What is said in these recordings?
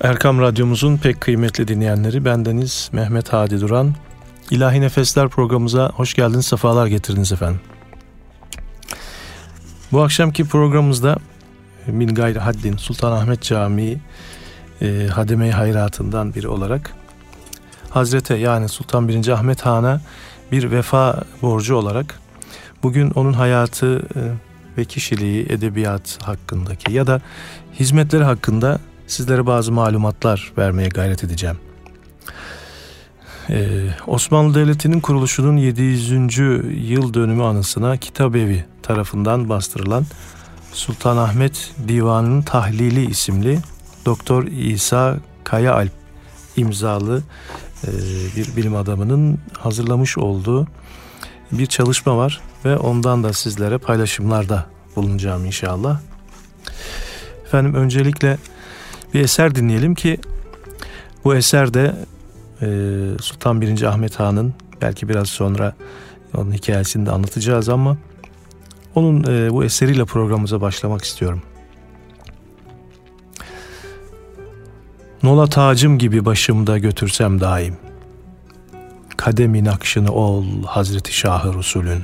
Erkam Radyomuzun pek kıymetli dinleyenleri bendeniz Mehmet Hadi Duran. İlahi Nefesler programımıza hoş geldiniz, sefalar getirdiniz efendim. Bu akşamki programımızda Min Gayri Haddin Sultanahmet Camii e, Hademe-i Hayratından biri olarak Hazrete yani Sultan 1. Ahmet Han'a bir vefa borcu olarak bugün onun hayatı e, ve kişiliği, edebiyat hakkındaki ya da hizmetleri hakkında sizlere bazı malumatlar vermeye gayret edeceğim. Ee, Osmanlı Devleti'nin kuruluşunun 700. yıl dönümü anısına Kitabevi tarafından bastırılan Sultanahmet Divanı'nın Tahlili isimli Doktor İsa Kaya Alp imzalı e, bir bilim adamının hazırlamış olduğu bir çalışma var ve ondan da sizlere paylaşımlarda bulunacağım inşallah. Efendim öncelikle bir eser dinleyelim ki bu eser de e, Sultan 1. Ahmet Han'ın belki biraz sonra onun hikayesini de anlatacağız ama onun e, bu eseriyle programımıza başlamak istiyorum. Nola tacım gibi başımda götürsem daim. Kademin akşını ol Hazreti Şahı Resulün.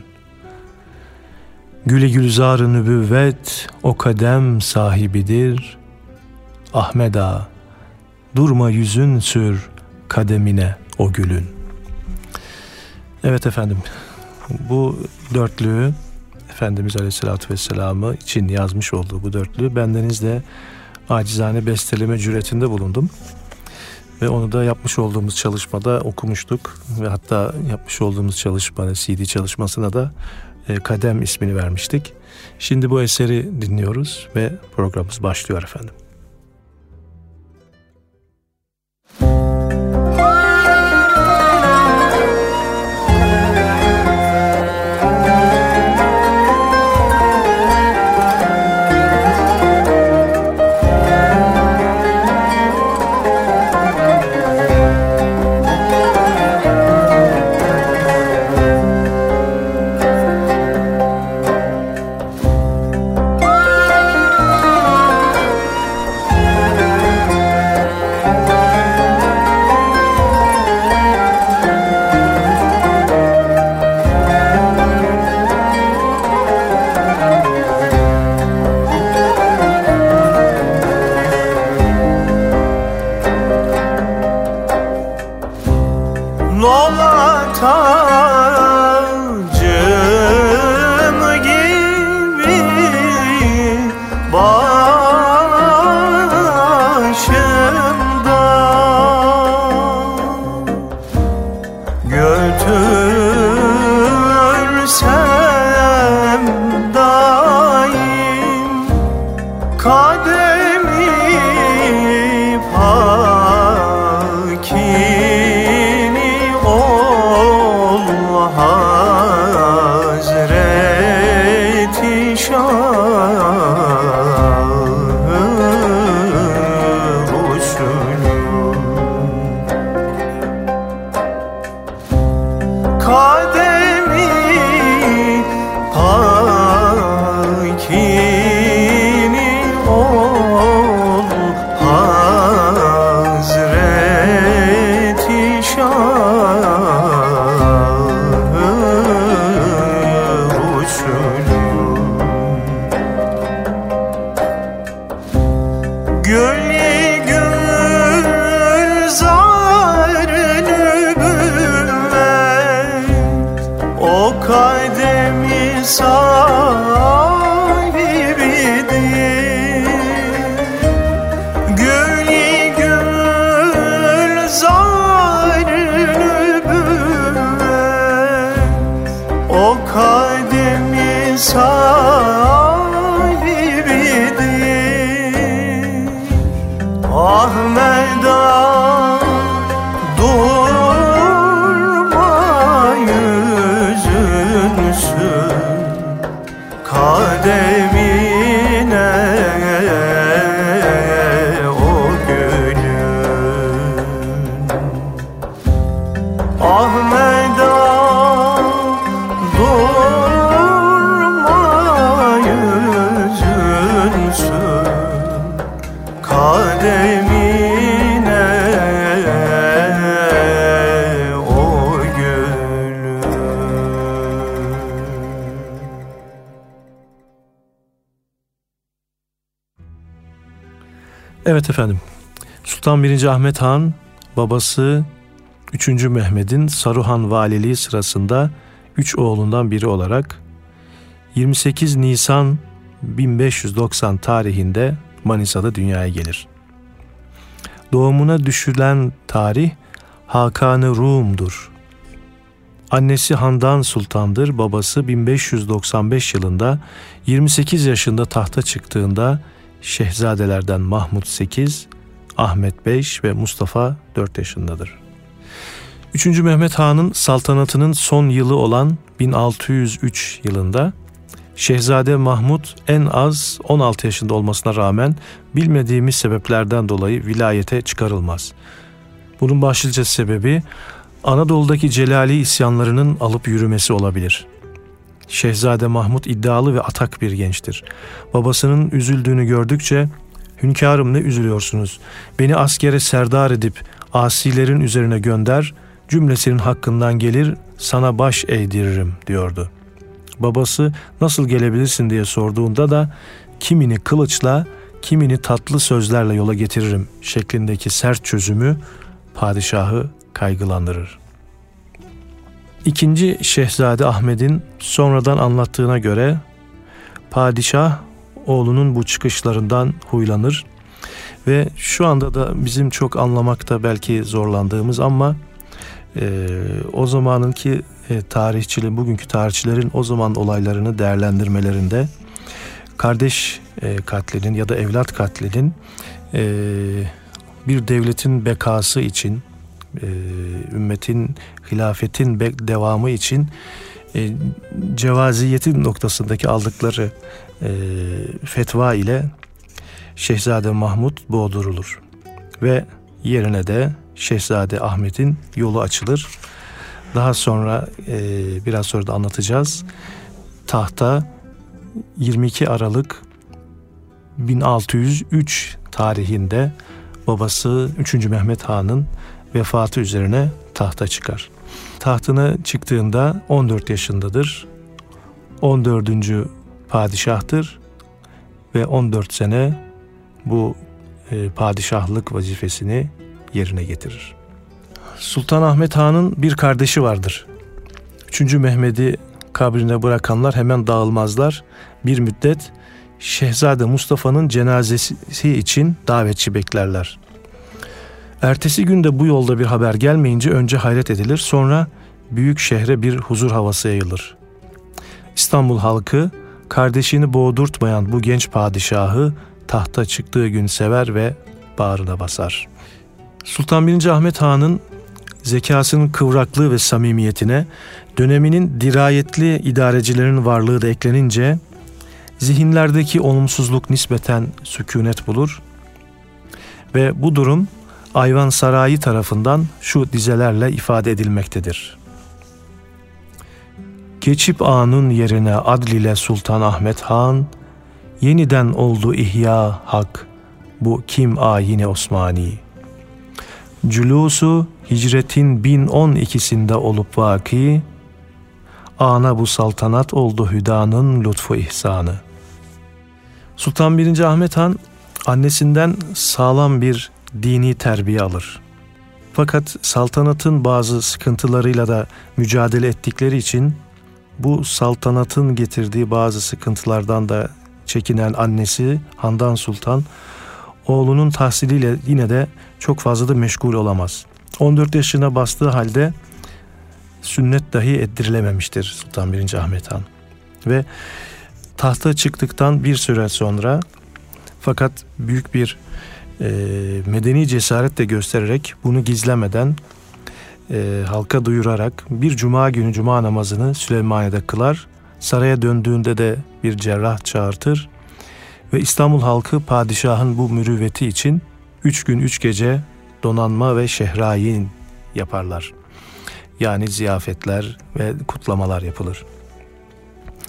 Güle gülzar nübüvvet o kadem sahibidir. Ahmeda durma yüzün sür kademine o gülün. Evet efendim bu dörtlüğü Efendimiz Aleyhisselatü Vesselam'ı için yazmış olduğu bu dörtlüğü bendeniz de acizane besteleme cüretinde bulundum. Ve onu da yapmış olduğumuz çalışmada okumuştuk ve hatta yapmış olduğumuz çalışmada CD çalışmasına da e, Kadem ismini vermiştik. Şimdi bu eseri dinliyoruz ve programımız başlıyor efendim. Evet efendim. Sultan 1. Ahmet Han babası 3. Mehmet'in Saruhan valiliği sırasında 3 oğlundan biri olarak 28 Nisan 1590 tarihinde Manisa'da dünyaya gelir. Doğumuna düşülen tarih Hakan-ı Rum'dur. Annesi Handan Sultan'dır. Babası 1595 yılında 28 yaşında tahta çıktığında şehzadelerden Mahmut 8, Ahmet 5 ve Mustafa 4 yaşındadır. 3. Mehmet Han'ın saltanatının son yılı olan 1603 yılında Şehzade Mahmut en az 16 yaşında olmasına rağmen bilmediğimiz sebeplerden dolayı vilayete çıkarılmaz. Bunun başlıca sebebi Anadolu'daki Celali isyanlarının alıp yürümesi olabilir. Şehzade Mahmut iddialı ve atak bir gençtir. Babasının üzüldüğünü gördükçe Hünkârım ne üzülüyorsunuz? Beni askere serdar edip asilerin üzerine gönder, cümlesinin hakkından gelir, sana baş eğdiririm diyordu. Babası nasıl gelebilirsin diye sorduğunda da kimini kılıçla, kimini tatlı sözlerle yola getiririm şeklindeki sert çözümü padişahı kaygılandırır. İkinci Şehzade Ahmet'in sonradan anlattığına göre padişah oğlunun bu çıkışlarından huylanır ve şu anda da bizim çok anlamakta belki zorlandığımız ama e, o zamanınki e, tarihçilerin, bugünkü tarihçilerin o zaman olaylarını değerlendirmelerinde kardeş e, katlinin ya da evlat katlinin e, bir devletin bekası için, e, ümmetin, hilafetin devamı için e, cevaziyetin noktasındaki aldıkları e, fetva ile Şehzade Mahmud boğdurulur ve yerine de Şehzade Ahmet'in yolu açılır. Daha sonra e, biraz sonra da anlatacağız. Tahta 22 Aralık 1603 tarihinde babası 3. Mehmet Han'ın vefatı üzerine tahta çıkar. Tahtına çıktığında 14 yaşındadır. 14. padişahtır ve 14 sene bu e, padişahlık vazifesini yerine getirir. Sultan Ahmet Han'ın bir kardeşi vardır. Üçüncü Mehmet'i kabrine bırakanlar hemen dağılmazlar. Bir müddet Şehzade Mustafa'nın cenazesi için davetçi beklerler. Ertesi günde bu yolda bir haber gelmeyince önce hayret edilir, sonra büyük şehre bir huzur havası yayılır. İstanbul halkı kardeşini boğdurtmayan bu genç padişahı tahta çıktığı gün sever ve bağrına basar. Sultan 1. Ahmet Han'ın zekasının kıvraklığı ve samimiyetine döneminin dirayetli idarecilerin varlığı da eklenince zihinlerdeki olumsuzluk nispeten sükunet bulur ve bu durum Ayvan Sarayı tarafından şu dizelerle ifade edilmektedir. Geçip anın yerine adl ile Sultan Ahmet Han, yeniden oldu ihya hak, bu kim ayini Osmani. Culusu hicretin 1012'sinde olup vaki, ana bu saltanat oldu hüdanın lütfu ihsanı. Sultan 1. Ahmet Han annesinden sağlam bir dini terbiye alır. Fakat saltanatın bazı sıkıntılarıyla da mücadele ettikleri için bu saltanatın getirdiği bazı sıkıntılardan da çekinen annesi Handan Sultan oğlunun tahsiliyle yine de çok fazla da meşgul olamaz. 14 yaşına bastığı halde sünnet dahi ettirilememiştir Sultan 1. Ahmet Han. Ve tahta çıktıktan bir süre sonra fakat büyük bir e, medeni cesaret de göstererek bunu gizlemeden e, halka duyurarak bir cuma günü cuma namazını Süleymaniye'de kılar. Saraya döndüğünde de bir cerrah çağırtır ve İstanbul halkı padişahın bu mürüvveti için üç gün üç gece donanma ve şehrayin yaparlar. Yani ziyafetler ve kutlamalar yapılır.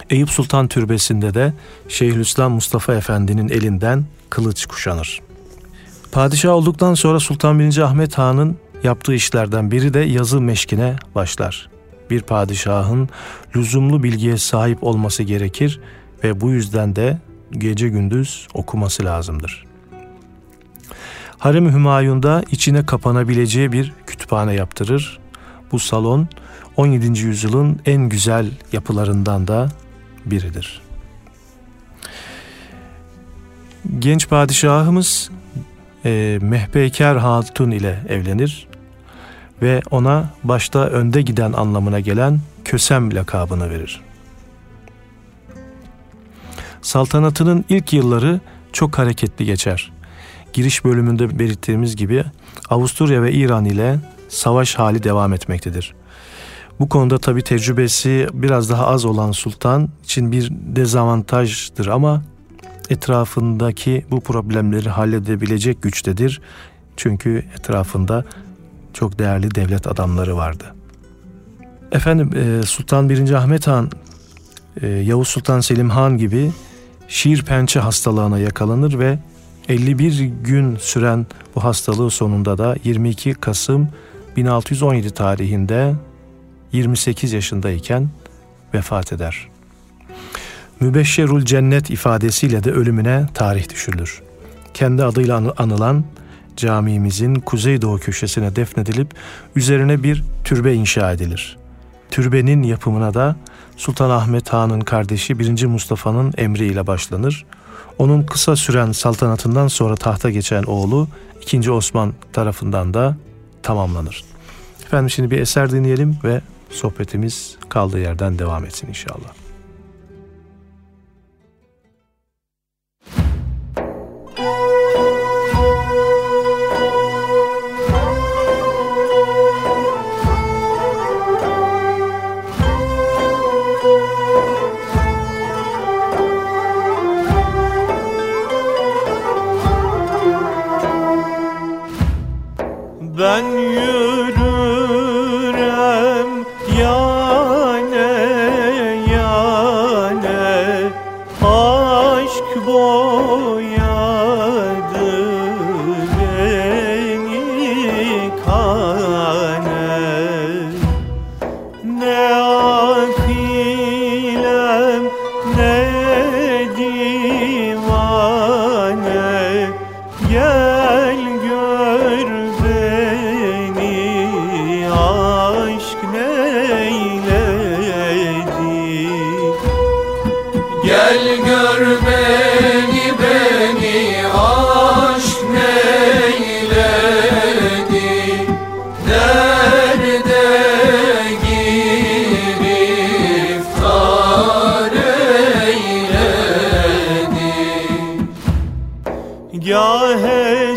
Eyüp Sultan Türbesi'nde de Şeyhülislam Mustafa Efendi'nin elinden kılıç kuşanır. Padişah olduktan sonra Sultan 1. Ahmet Han'ın yaptığı işlerden biri de yazı meşkine başlar. Bir padişahın lüzumlu bilgiye sahip olması gerekir ve bu yüzden de gece gündüz okuması lazımdır. Harem-i Hümayun'da içine kapanabileceği bir kütüphane yaptırır. Bu salon 17. yüzyılın en güzel yapılarından da biridir. Genç padişahımız e, Mehpeyker Hatun ile evlenir ve ona başta önde giden anlamına gelen Kösem lakabını verir. Saltanatının ilk yılları çok hareketli geçer. Giriş bölümünde belirttiğimiz gibi Avusturya ve İran ile savaş hali devam etmektedir. Bu konuda tabi tecrübesi biraz daha az olan sultan için bir dezavantajdır ama etrafındaki bu problemleri halledebilecek güçtedir. Çünkü etrafında çok değerli devlet adamları vardı. Efendim e, Sultan 1. Ahmet Han, e, Yavuz Sultan Selim Han gibi şiir pençe hastalığına yakalanır ve 51 gün süren bu hastalığı sonunda da 22 Kasım 1617 tarihinde 28 yaşındayken vefat eder. Mübeşşerul cennet ifadesiyle de ölümüne tarih düşülür. Kendi adıyla anılan camimizin kuzeydoğu köşesine defnedilip üzerine bir türbe inşa edilir. Türbenin yapımına da Sultan Ahmet Han'ın kardeşi 1. Mustafa'nın emriyle başlanır. Onun kısa süren saltanatından sonra tahta geçen oğlu 2. Osman tarafından da tamamlanır. Efendim şimdi bir eser dinleyelim ve sohbetimiz kaldığı yerden devam etsin inşallah. या है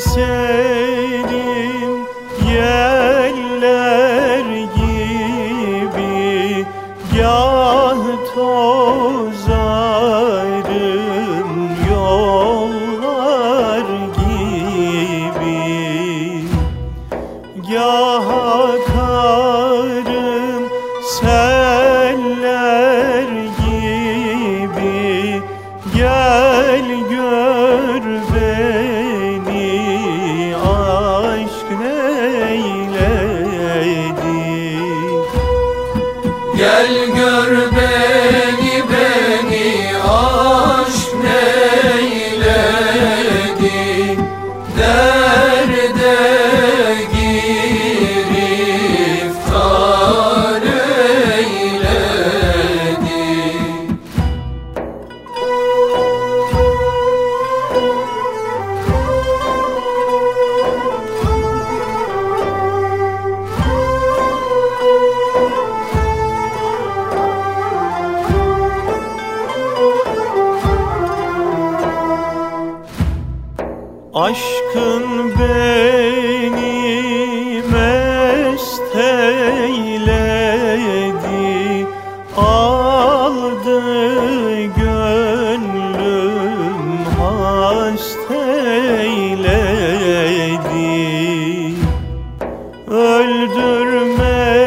Yeah.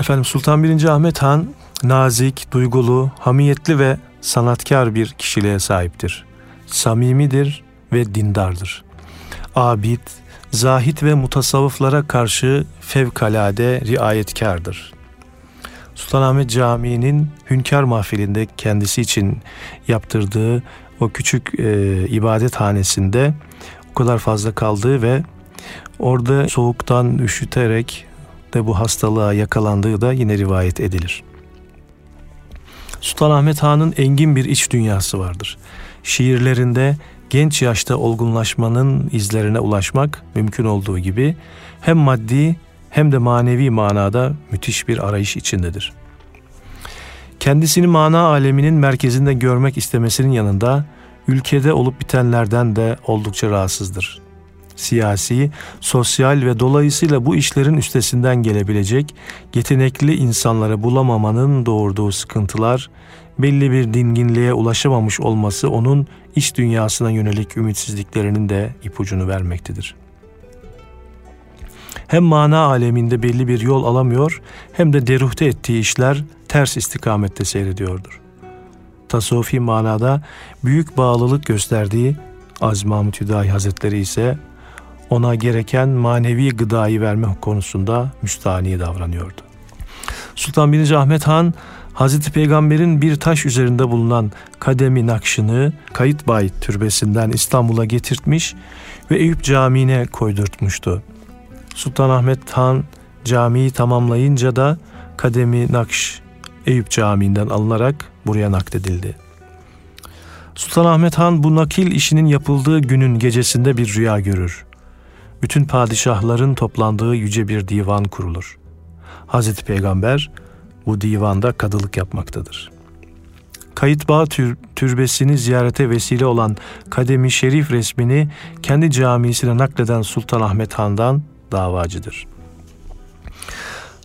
Efendim Sultan 1. Ahmet Han nazik, duygulu, hamiyetli ve sanatkar bir kişiliğe sahiptir. Samimidir ve dindardır. Abid, zahit ve mutasavvıflara karşı fevkalade riayetkardır. Sultanahmet Camii'nin Hünkar Mahfili'nde kendisi için yaptırdığı o küçük e, ibadet hanesinde o kadar fazla kaldığı ve orada soğuktan üşüterek de bu hastalığa yakalandığı da yine rivayet edilir. Sultanahmet Han'ın engin bir iç dünyası vardır. Şiirlerinde genç yaşta olgunlaşmanın izlerine ulaşmak mümkün olduğu gibi hem maddi hem de manevi manada müthiş bir arayış içindedir. Kendisini mana aleminin merkezinde görmek istemesinin yanında ülkede olup bitenlerden de oldukça rahatsızdır siyasi, sosyal ve dolayısıyla bu işlerin üstesinden gelebilecek yetenekli insanları bulamamanın doğurduğu sıkıntılar, belli bir dinginliğe ulaşamamış olması onun iç dünyasına yönelik ümitsizliklerinin de ipucunu vermektedir. Hem mana aleminde belli bir yol alamıyor hem de deruhte ettiği işler ters istikamette seyrediyordur. Tasavvufi manada büyük bağlılık gösterdiği Aziz Mahmut Hüdayi Hazretleri ise ona gereken manevi gıdayı verme konusunda müstahni davranıyordu. Sultan 1. Ahmet Han Hazreti Peygamber'in bir taş üzerinde bulunan kademi nakşını Kayıtbay türbesinden İstanbul'a getirtmiş ve Eyüp Camii'ne koydurtmuştu. Sultan Ahmet Han camiyi tamamlayınca da kademi nakş Eyüp Camii'nden alınarak buraya nakledildi. Sultan Ahmet Han bu nakil işinin yapıldığı günün gecesinde bir rüya görür bütün padişahların toplandığı yüce bir divan kurulur. Hazreti Peygamber bu divanda kadılık yapmaktadır. Kayıtbağ tür, türbesini ziyarete vesile olan Kademi Şerif resmini kendi camisine nakleden Sultan Ahmet Han'dan davacıdır.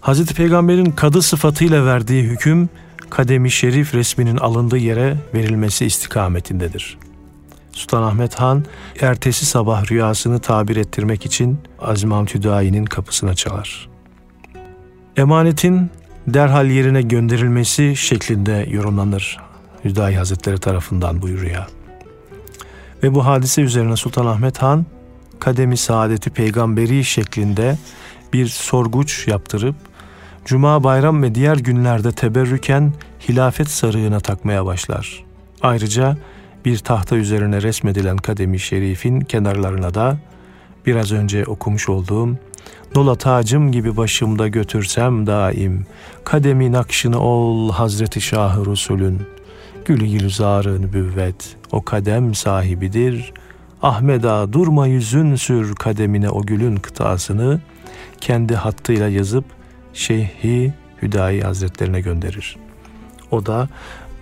Hazreti Peygamber'in kadı sıfatıyla verdiği hüküm Kademi Şerif resminin alındığı yere verilmesi istikametindedir. Sultanahmet Han ertesi sabah rüyasını tabir ettirmek için Azimam Tüdayi'nin kapısına çalar. Emanetin derhal yerine gönderilmesi şeklinde yorumlanır Hüdayi Hazretleri tarafından bu rüya. Ve bu hadise üzerine Sultanahmet Han kademi saadeti peygamberi şeklinde bir sorguç yaptırıp Cuma, bayram ve diğer günlerde teberrüken hilafet sarığına takmaya başlar. Ayrıca bir tahta üzerine resmedilen kademi şerifin kenarlarına da biraz önce okumuş olduğum Dola tacım gibi başımda götürsem daim Kademi nakşını ol Hazreti Şah-ı Resulün Gülü gülzarı nübüvvet O kadem sahibidir Ahmeda durma yüzün sür kademine o gülün kıtasını kendi hattıyla yazıp Şeyhi Hüdayi Hazretlerine gönderir. O da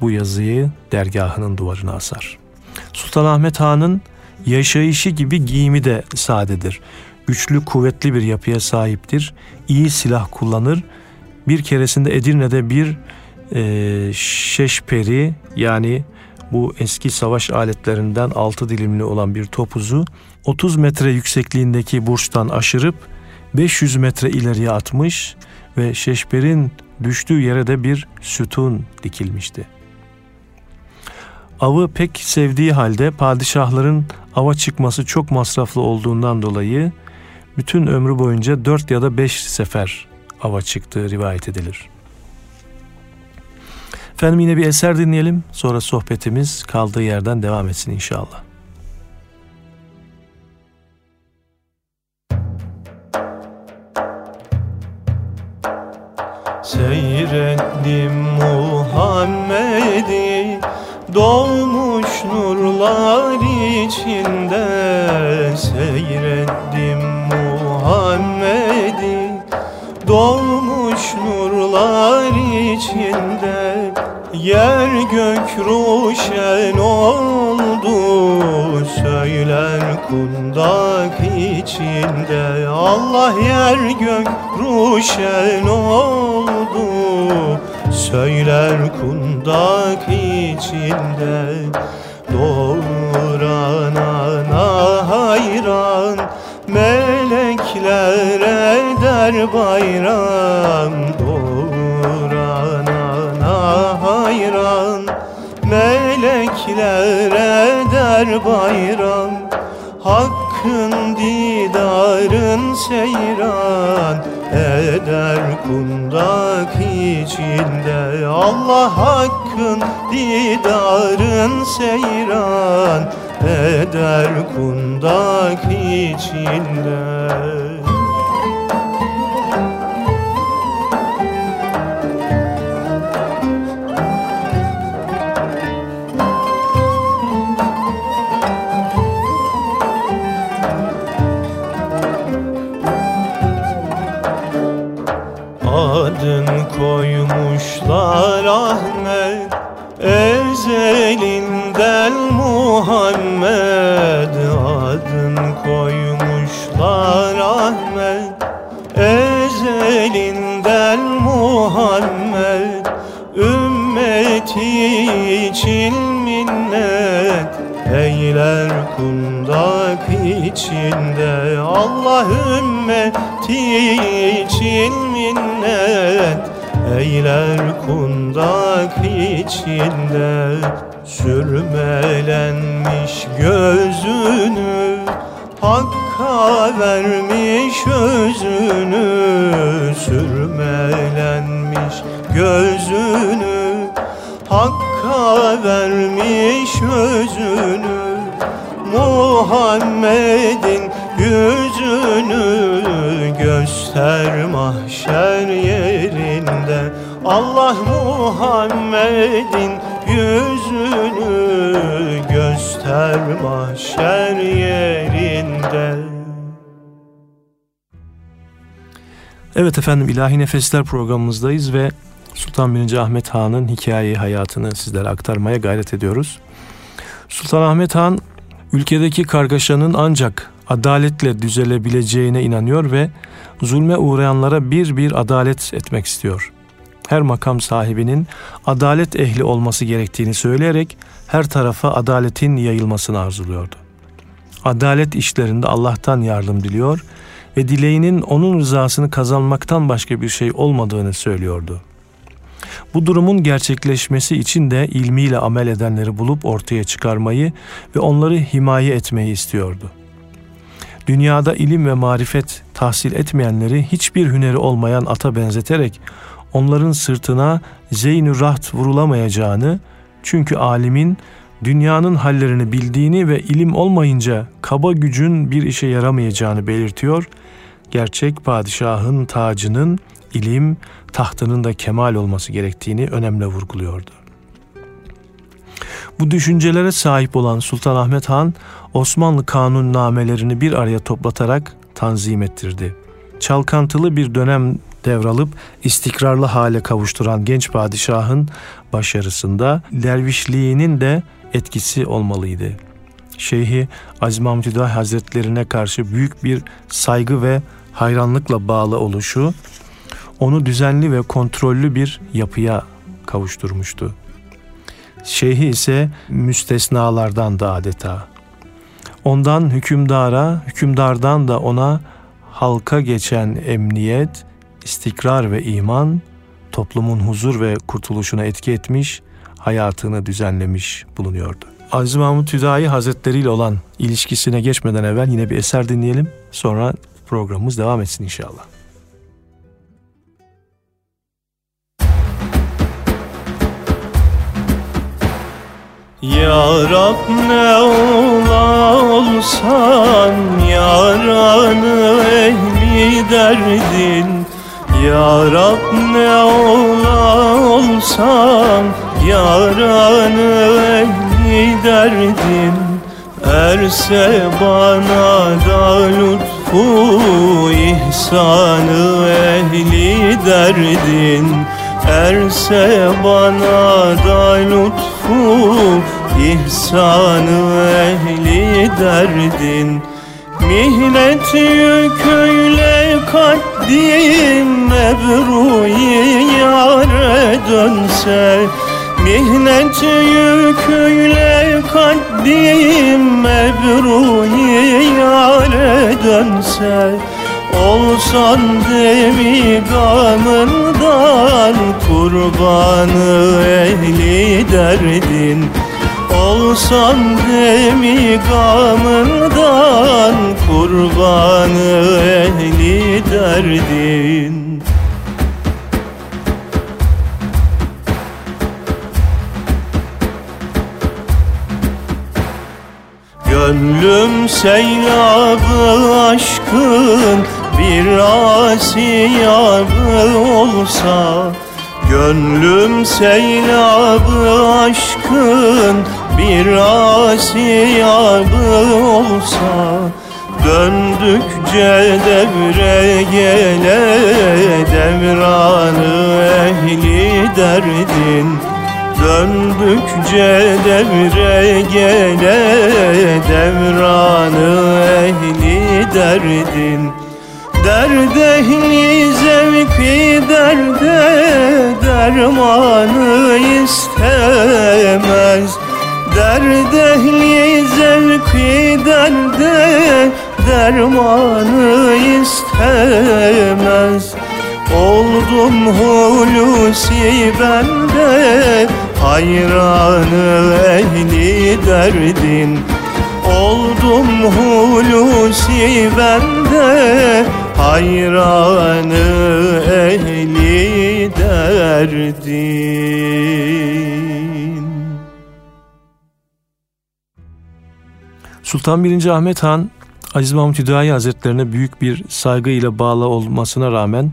bu yazıyı dergahının duvarına asar. Sultanahmet Han'ın yaşayışı gibi giyimi de sadedir. Güçlü, kuvvetli bir yapıya sahiptir. İyi silah kullanır. Bir keresinde Edirne'de bir e, şeşperi yani bu eski savaş aletlerinden altı dilimli olan bir topuzu 30 metre yüksekliğindeki burçtan aşırıp 500 metre ileriye atmış ve şeşperin düştüğü yere de bir sütun dikilmişti. Avı pek sevdiği halde padişahların ava çıkması çok masraflı olduğundan dolayı bütün ömrü boyunca dört ya da beş sefer ava çıktığı rivayet edilir. Efendim yine bir eser dinleyelim. Sonra sohbetimiz kaldığı yerden devam etsin inşallah. Seyrettim Muhammed'i Doğmuş nurlar içinde seyrettim Muhammed'i. Doğmuş nurlar içinde Yer gök ruşen oldu. Söyler kundak içinde Allah yer gök ruşen oldu Söyler kundak içinde Doğurana hayran. Melekler eder bayram Doğurana hayran. Melekler eder bayram Hakkın didarın seyran eder kundak içinde Allah hakkın didarın seyran. Eder kundak içinde Allah ümmeti için minnet. Eyler kundak içinde Sürmelenmiş gözünü Hakka vermiş özünü Sürmelenmiş gözünü Hakka vermiş özünü. Muhammed'in yüzünü göster mahşer yerinde Allah Muhammed'in yüzünü göster mahşer yerinde Evet efendim İlahi Nefesler programımızdayız ve Sultan 1. Ahmet Han'ın hikaye hayatını sizlere aktarmaya gayret ediyoruz. Sultan Ahmet Han ülkedeki kargaşanın ancak adaletle düzelebileceğine inanıyor ve zulme uğrayanlara bir bir adalet etmek istiyor. Her makam sahibinin adalet ehli olması gerektiğini söyleyerek her tarafa adaletin yayılmasını arzuluyordu. Adalet işlerinde Allah'tan yardım diliyor ve dileğinin onun rızasını kazanmaktan başka bir şey olmadığını söylüyordu. Bu durumun gerçekleşmesi için de ilmiyle amel edenleri bulup ortaya çıkarmayı ve onları himaye etmeyi istiyordu. Dünyada ilim ve marifet tahsil etmeyenleri hiçbir hüneri olmayan ata benzeterek onların sırtına zeyn raht vurulamayacağını çünkü alimin dünyanın hallerini bildiğini ve ilim olmayınca kaba gücün bir işe yaramayacağını belirtiyor. Gerçek padişahın tacının ilim, tahtının da kemal olması gerektiğini önemli vurguluyordu. Bu düşüncelere sahip olan Sultan Ahmet Han, Osmanlı kanunnamelerini bir araya toplatarak tanzim ettirdi. Çalkantılı bir dönem devralıp istikrarlı hale kavuşturan genç padişahın başarısında dervişliğinin de etkisi olmalıydı. Şeyhi Aziz Mahmud Hazretlerine karşı büyük bir saygı ve hayranlıkla bağlı oluşu onu düzenli ve kontrollü bir yapıya kavuşturmuştu. Şeyhi ise müstesnalardan da adeta. Ondan hükümdara, hükümdardan da ona halka geçen emniyet, istikrar ve iman, toplumun huzur ve kurtuluşuna etki etmiş, hayatını düzenlemiş bulunuyordu. Aziz Mahmut Hüdayi Hazretleri ile olan ilişkisine geçmeden evvel yine bir eser dinleyelim. Sonra programımız devam etsin inşallah. Ya Rab ne ola olsan Yaranı ehli derdin? Ya Rab ne ola olsan Yaranı ehli derdin? Erse bana da lütfu ihsanı ehli derdin Erse bana da lütfu ihsanı ehli derdin. Mihnet yüküyle kaddim mebruyi yare dönse Mihnet yüküyle kaddim mebruyi yare dönse Olsan demi gamından kurbanı ehli derdin. Olsan demi gamından kurbanı ehli derdin. Gönlüm seylabı aşkın bir asiyabı olsa Gönlüm seylabı aşkın. Bir asiyabı olsa Döndükçe devre gele devranı ehli derdin. Döndükçe devre gele devranı ehli derdin Derd ehli zevki derde dermanı istemez. Derd ehli zevki derde dermanı istemez. Oldum hulusi bende hayranı ehli derdin. Oldum hulusi bende hayranı ehli derdin Sultan 1. Ahmet Han Aziz Mahmut Hüdayi Hazretlerine büyük bir saygı ile bağlı olmasına rağmen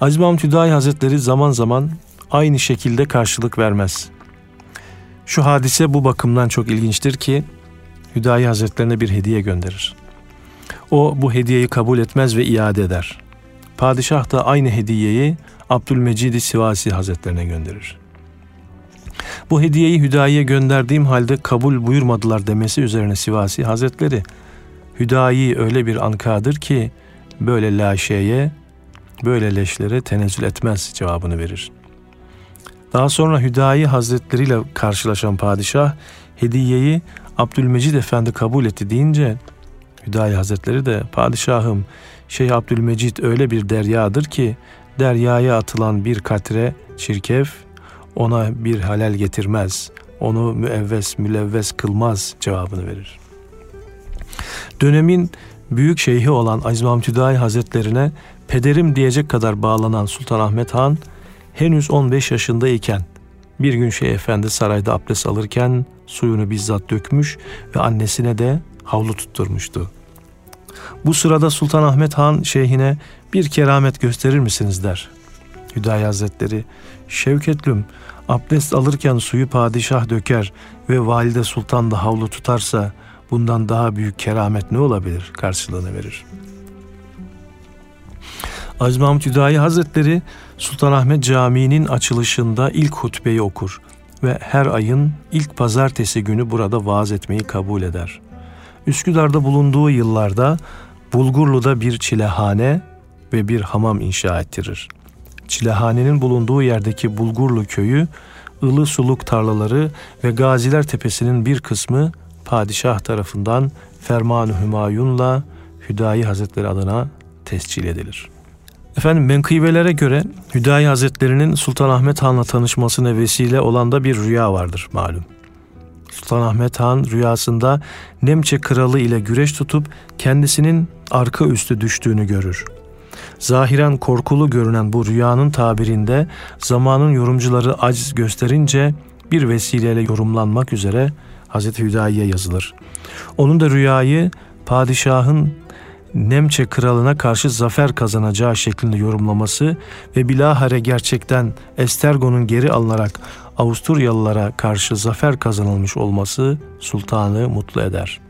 Aziz Mahmut Hüdayi Hazretleri zaman zaman aynı şekilde karşılık vermez. Şu hadise bu bakımdan çok ilginçtir ki Hüdayi Hazretlerine bir hediye gönderir. O bu hediyeyi kabul etmez ve iade eder. Padişah da aynı hediyeyi Abdülmecid-i Sivasi Hazretlerine gönderir. Bu hediyeyi Hüdayi'ye gönderdiğim halde kabul buyurmadılar demesi üzerine Sivasi Hazretleri Hüdayi öyle bir ankadır ki böyle laşeye, böyle leşlere tenezzül etmez cevabını verir. Daha sonra Hüdayi Hazretleri ile karşılaşan padişah hediyeyi Abdülmecid Efendi kabul etti deyince Hüdayi Hazretleri de padişahım Şeyh Abdülmecid öyle bir deryadır ki deryaya atılan bir katre çirkef ona bir halel getirmez. Onu müevves mülevves kılmaz cevabını verir. Dönemin büyük şeyhi olan Aziz Mahmud Hüdayi Hazretlerine pederim diyecek kadar bağlanan Sultan Ahmet Han henüz 15 yaşındayken bir gün Şeyh Efendi sarayda abdest alırken suyunu bizzat dökmüş ve annesine de havlu tutturmuştu. Bu sırada Sultan Ahmet Han şeyhine bir keramet gösterir misiniz der. Hüdayi Hazretleri Şevketlüm abdest alırken suyu padişah döker ve valide sultan da havlu tutarsa bundan daha büyük keramet ne olabilir karşılığını verir. Aziz Mahmut Hüdayi Hazretleri Sultanahmet Camii'nin açılışında ilk hutbeyi okur ve her ayın ilk pazartesi günü burada vaaz etmeyi kabul eder. Üsküdar'da bulunduğu yıllarda Bulgurlu'da bir çilehane ve bir hamam inşa ettirir. Çilehanenin bulunduğu yerdeki Bulgurlu köyü, ılı suluk tarlaları ve Gaziler Tepesi'nin bir kısmı padişah tarafından Ferman-ı Hümayun'la Hüdayi Hazretleri adına tescil edilir. Efendim menkıbelere göre Hüdayi Hazretleri'nin Sultanahmet Han'la tanışmasına vesile olan da bir rüya vardır malum. Sultanahmet Han rüyasında Nemçe kralı ile güreş tutup kendisinin arka üstü düştüğünü görür. Zahiren korkulu görünen bu rüyanın tabirinde zamanın yorumcuları aciz gösterince bir vesileyle yorumlanmak üzere Hazreti Hüdayi'ye yazılır. Onun da rüyayı padişahın Nemçe kralına karşı zafer kazanacağı şeklinde yorumlaması ve bilahare gerçekten Estergon'un geri alınarak Avusturyalılara karşı zafer kazanılmış olması sultanı mutlu eder.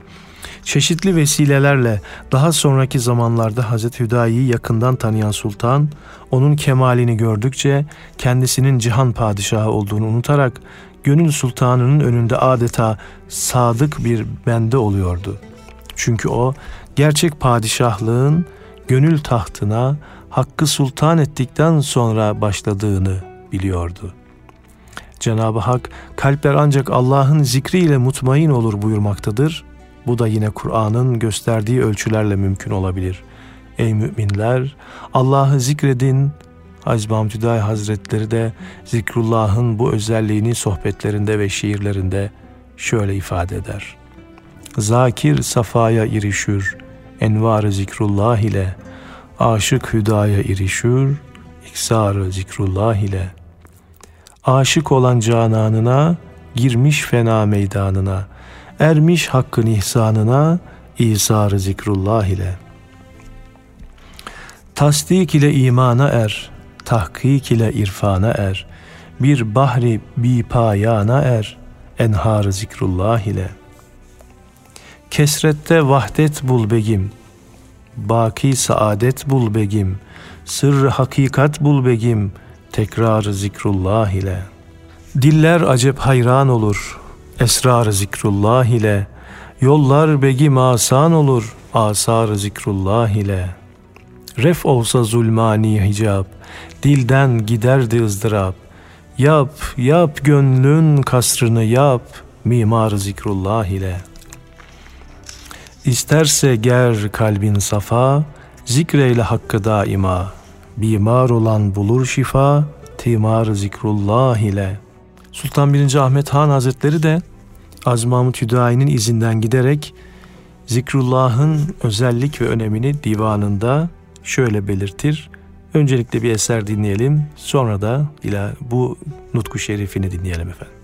Çeşitli vesilelerle daha sonraki zamanlarda Hazreti Hüdayi'yi yakından tanıyan sultan, onun kemalini gördükçe kendisinin cihan padişahı olduğunu unutarak gönül sultanının önünde adeta sadık bir bende oluyordu. Çünkü o gerçek padişahlığın gönül tahtına hakkı sultan ettikten sonra başladığını biliyordu. Cenab-ı Hak kalpler ancak Allah'ın zikriyle mutmain olur buyurmaktadır. Bu da yine Kur'an'ın gösterdiği ölçülerle mümkün olabilir. Ey müminler Allah'ı zikredin. Hacı Hamdüday Hazretleri de zikrullahın bu özelliğini sohbetlerinde ve şiirlerinde şöyle ifade eder. Zakir safaya irişür, envar zikrullah ile, aşık hüdaya irişür, iksar zikrullah ile. Aşık olan cananına, girmiş fena meydanına, ermiş hakkın ihsanına, İsar zikrullah ile. Tasdik ile imana er, tahkik ile irfana er, bir bahri bi payana er, enhar zikrullah ile.'' Kesrette vahdet bul begim, baki saadet bul begim, sırrı hakikat bul begim, tekrar zikrullah ile. Diller acep hayran olur, esrar zikrullah ile. Yollar begim asan olur, asar zikrullah ile. Ref olsa zulmani hicab, dilden giderdi ızdırap. Yap, yap gönlün kasrını yap, mimar zikrullah ile.'' İsterse ger kalbin safa, zikreyle hakkı daima. Bimar olan bulur şifa, timar zikrullah ile. Sultan 1. Ahmet Han Hazretleri de Aziz Mahmut Hüdayi'nin izinden giderek zikrullahın özellik ve önemini divanında şöyle belirtir. Öncelikle bir eser dinleyelim, sonra da ila bu nutku şerifini dinleyelim efendim.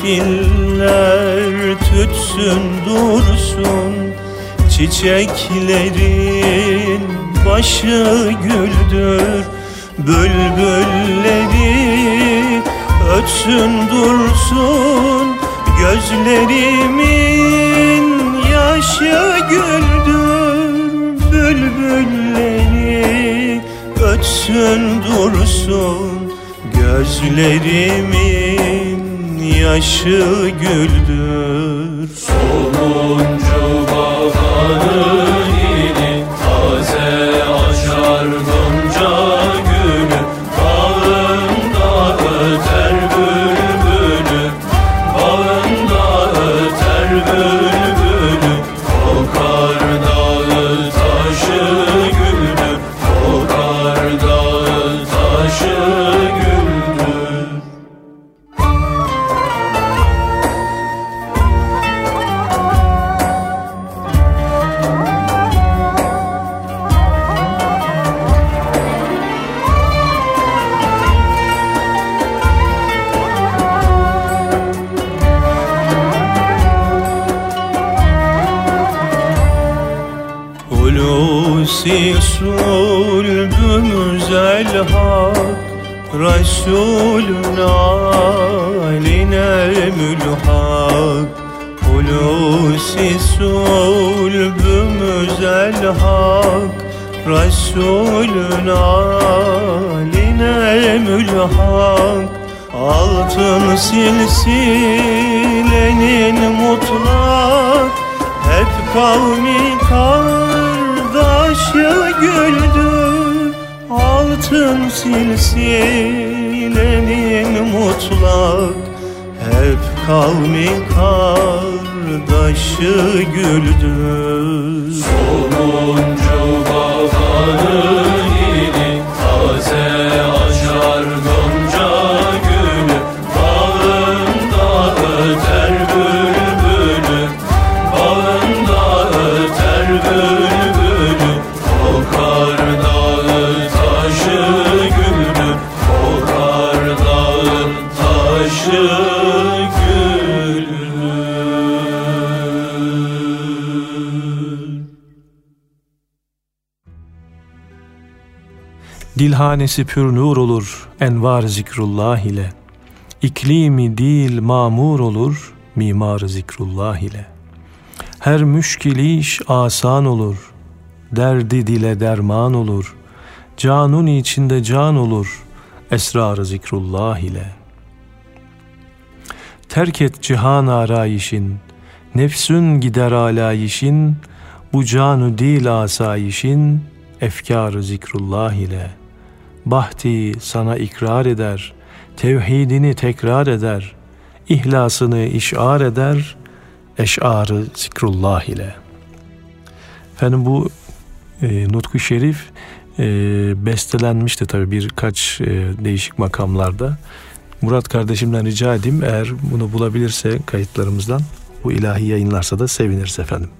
Karanfiller tütsün dursun. Çiçeklerin başı güldür. Bülbülleri ötsün dursun. Gözlerimin yaşı güldür. Bülbülleri ötsün dursun. Gözlerimin yaşı güldür Dilhanesi pür nur olur envar zikrullah ile. İklimi dil mamur olur mimar zikrullah ile. Her müşkil iş asan olur. Derdi dile derman olur. Canun içinde can olur. Esrar zikrullah ile. Terk et cihan arayişin. Nefsün gider alayişin. Bu canu dil asayişin. Efkar zikrullah ile. Bahti sana ikrar eder, tevhidini tekrar eder, ihlasını işar eder, eşarı zikrullah ile. Efendim bu e, Nutku Şerif e, bestelenmişti tabi birkaç e, değişik makamlarda. Murat kardeşimden rica edeyim eğer bunu bulabilirse kayıtlarımızdan bu ilahi yayınlarsa da seviniriz efendim.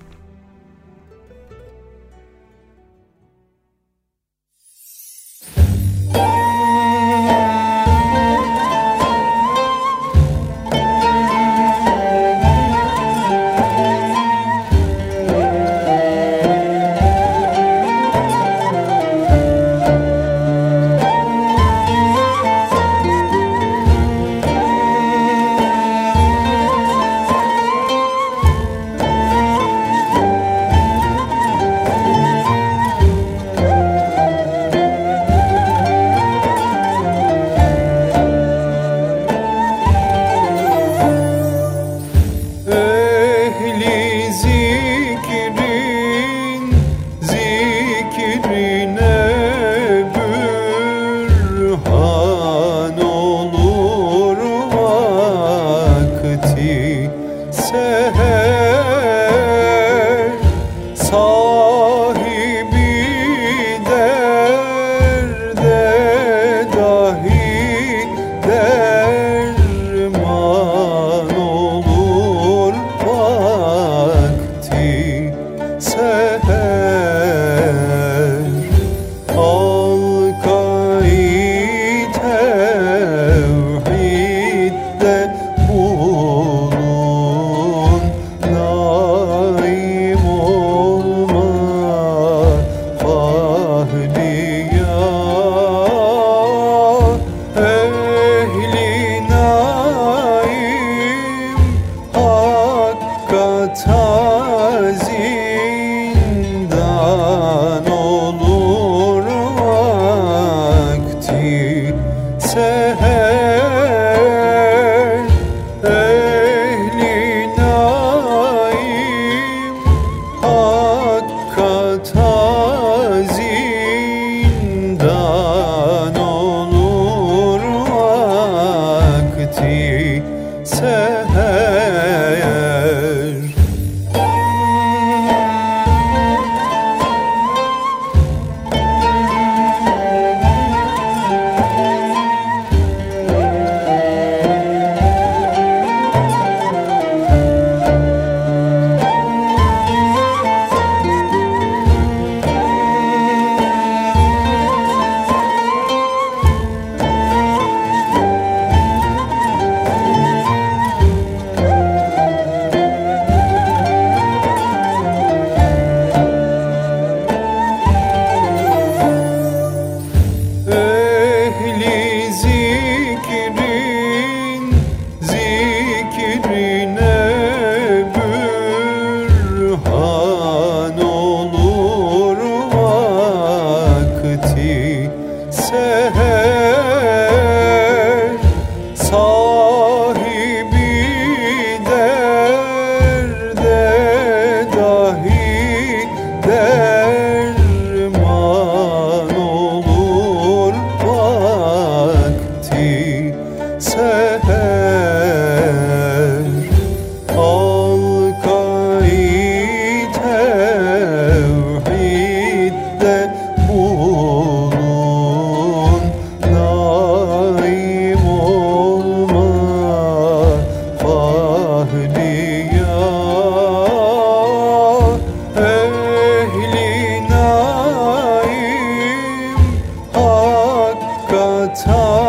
time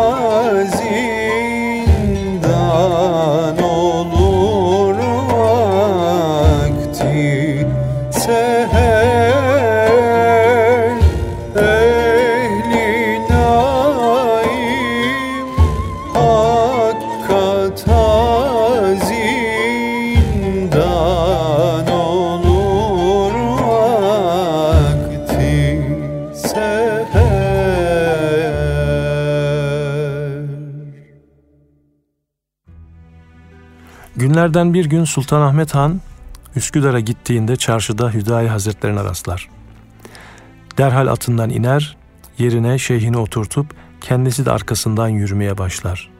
Günlerden bir gün Sultanahmet Han Üsküdar'a gittiğinde çarşıda Hüdayi Hazretlerine rastlar. Derhal atından iner, yerine şeyhini oturtup kendisi de arkasından yürümeye başlar.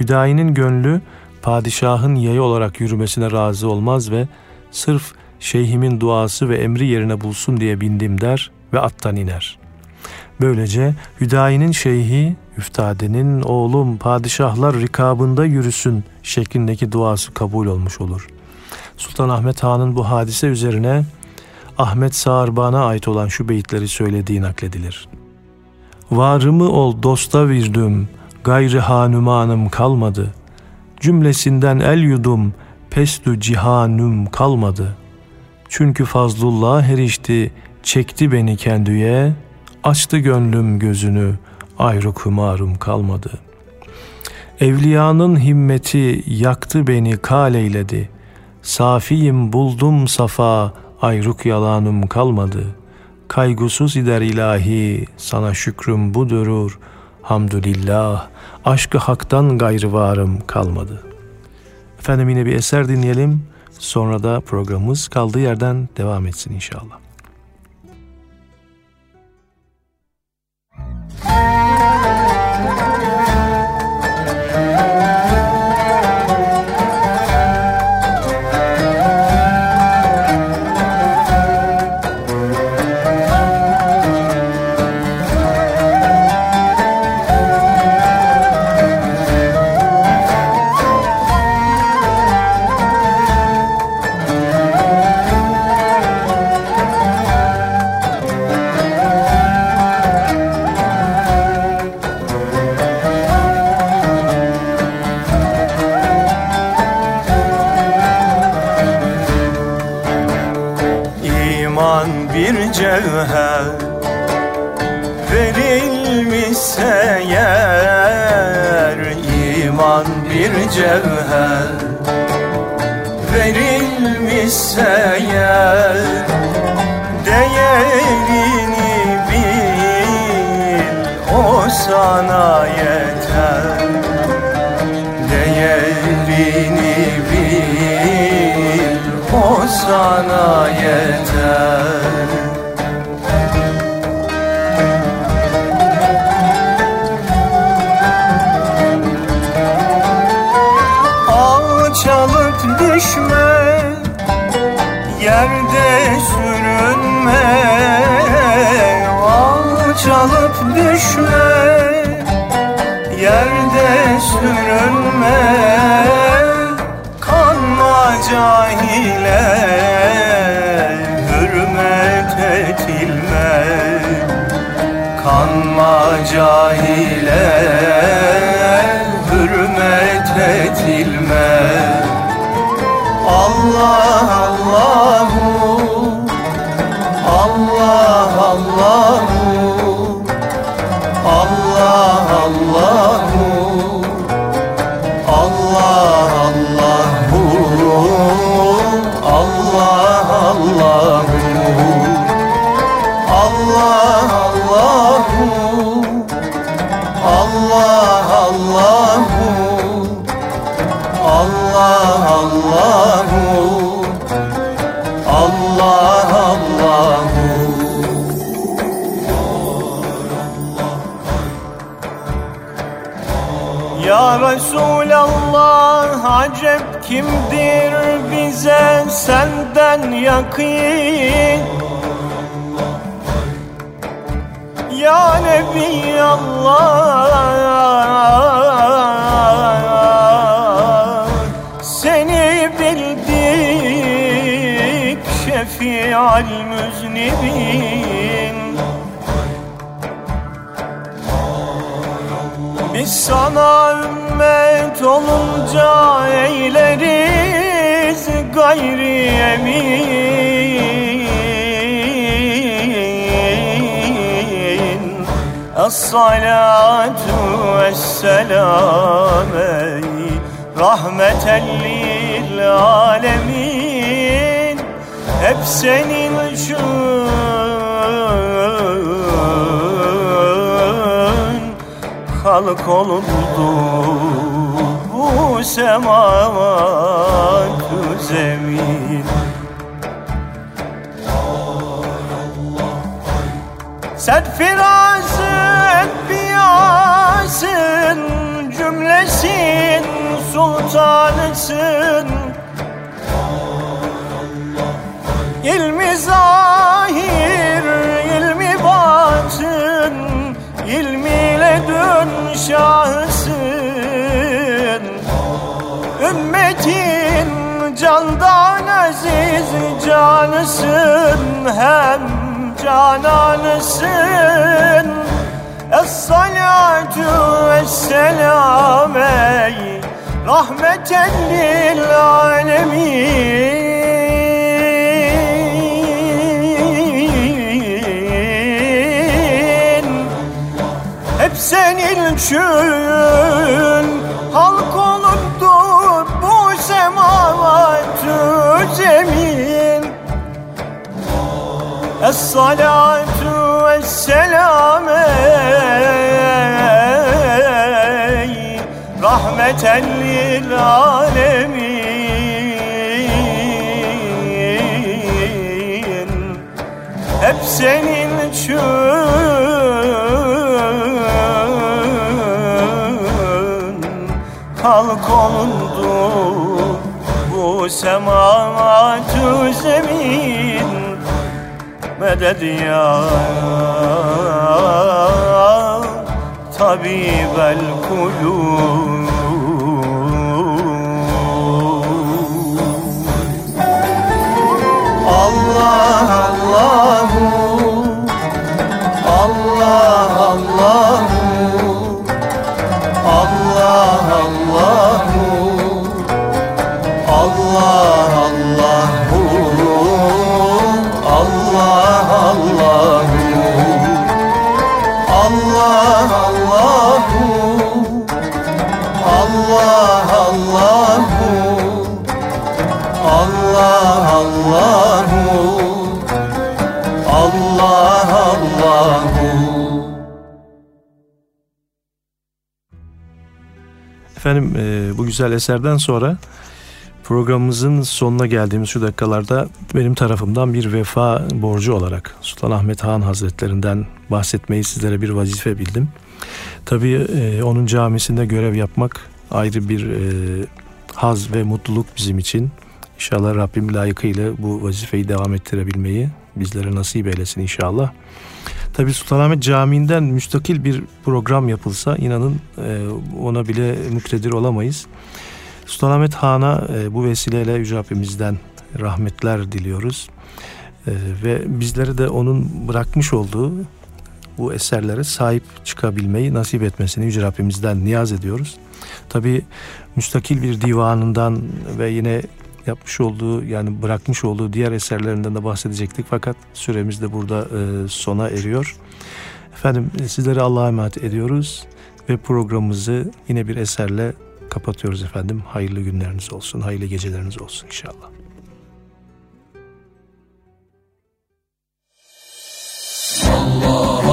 Hüdayi'nin gönlü padişahın yayı olarak yürümesine razı olmaz ve sırf şeyhimin duası ve emri yerine bulsun diye bindim der ve attan iner. Böylece Hüdayi'nin şeyhi, üftadenin oğlum padişahlar rikabında yürüsün şeklindeki duası kabul olmuş olur. Sultan Ahmet Han'ın bu hadise üzerine Ahmet Sağırban'a ait olan şu beyitleri söylediği nakledilir. Varımı ol dosta virdim, gayri hanumanım kalmadı. Cümlesinden el yudum, pestü cihanüm kalmadı. Çünkü fazlullah erişti, çekti beni kendüye, açtı gönlüm gözünü, ayrı kumarım kalmadı. Evliyanın himmeti yaktı beni kaleyledi. Safiyim buldum safa, ayrık yalanım kalmadı. Kaygusuz ider ilahi, sana şükrüm budurur. Hamdülillah, aşkı haktan gayrı varım kalmadı. Efendim yine bir eser dinleyelim. Sonra da programımız kaldığı yerden devam etsin inşallah. mücevher Verilmişse yer Değerini bil o sana sürünme Alçalıp düşme Yerde sürünme. Kanma cahile Hürmet etilme Kanma cahile Hürmet etilme Allah Allahu Allah. Yakin Ya Nebi Allah Seni bildik şefial müznibin Biz sana ümmet olunca eyleriz gayri emin. Es-salatu vesselam rahmeten lil alemin. Hep senin için halk olundu bu semavat zemin Serfirazın biyasın Cümlesin sultanısın. İlmi zahir, ilmi batın ilmiyle dön şahısın. Ümmetin candan aziz canısın Hem cananısın. Es-salatu es-selam ey Rahmeten lil alemin senin için halk olundu bu semavatü zemin. Es-salatu es-selam ey Rahmeten lil alemin. Hep senin السماوات الزمين مدد يا طبيب القلوب الله الله الله الله güzel eserden sonra programımızın sonuna geldiğimiz şu dakikalarda benim tarafımdan bir vefa borcu olarak Sultanahmet Han Hazretlerinden bahsetmeyi sizlere bir vazife bildim. Tabii e, onun camisinde görev yapmak ayrı bir e, haz ve mutluluk bizim için. İnşallah Rabbim layıkıyla bu vazifeyi devam ettirebilmeyi bizlere nasip eylesin inşallah. Tabi Sultanahmet Camii'nden müstakil bir program yapılsa inanın e, ona bile muktedir olamayız. Sultanahmet Han'a e, bu vesileyle Yüce Rabbimizden rahmetler diliyoruz. E, ve bizleri de onun bırakmış olduğu bu eserlere sahip çıkabilmeyi nasip etmesini Yüce Rabbimizden niyaz ediyoruz. Tabi müstakil bir divanından ve yine yapmış olduğu yani bırakmış olduğu diğer eserlerinden de bahsedecektik fakat süremiz de burada e, sona eriyor. Efendim sizlere Allah'a emanet ediyoruz ve programımızı yine bir eserle kapatıyoruz efendim. Hayırlı günleriniz olsun, hayırlı geceleriniz olsun inşallah. Allah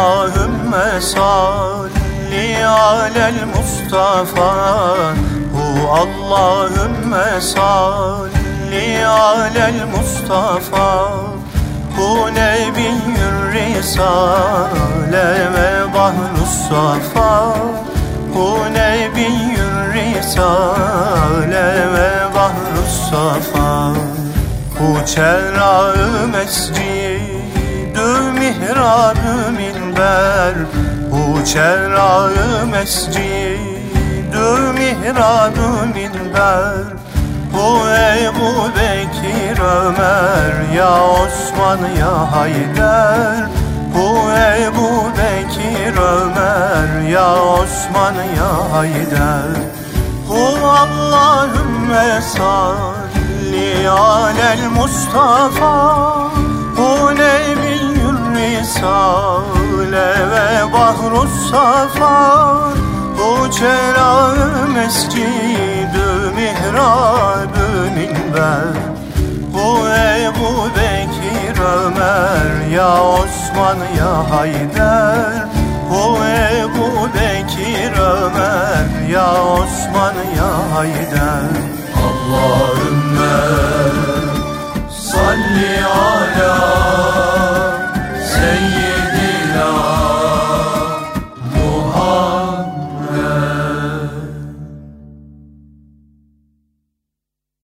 Allahümme salli alel Mustafa. Hu Allahümme salli alel Mustafa. Hu nebiyyür risale ve bahrus safa. Hu nebiyyür risale ve bahrus safa. Hu çerrağı mescidü mihrabü minber Hu çerrağı mescidü mihrabü minber. Bu Ebu Bekir Ömer Ya Osman ya Haydar Bu Ebu Bekir Ömer Ya Osman ya Haydar Hu Allahümme salli alel Mustafa. Bu nebiyyül risale ve bahrus safa Bu çelağı mescidü mihrabü minber. Bu Ebu Bekir Ömer Ya Osman ya Haydar. Bu Ebu Bekir Ömer Ya Osman ya Haydar. Allahümme salli ala say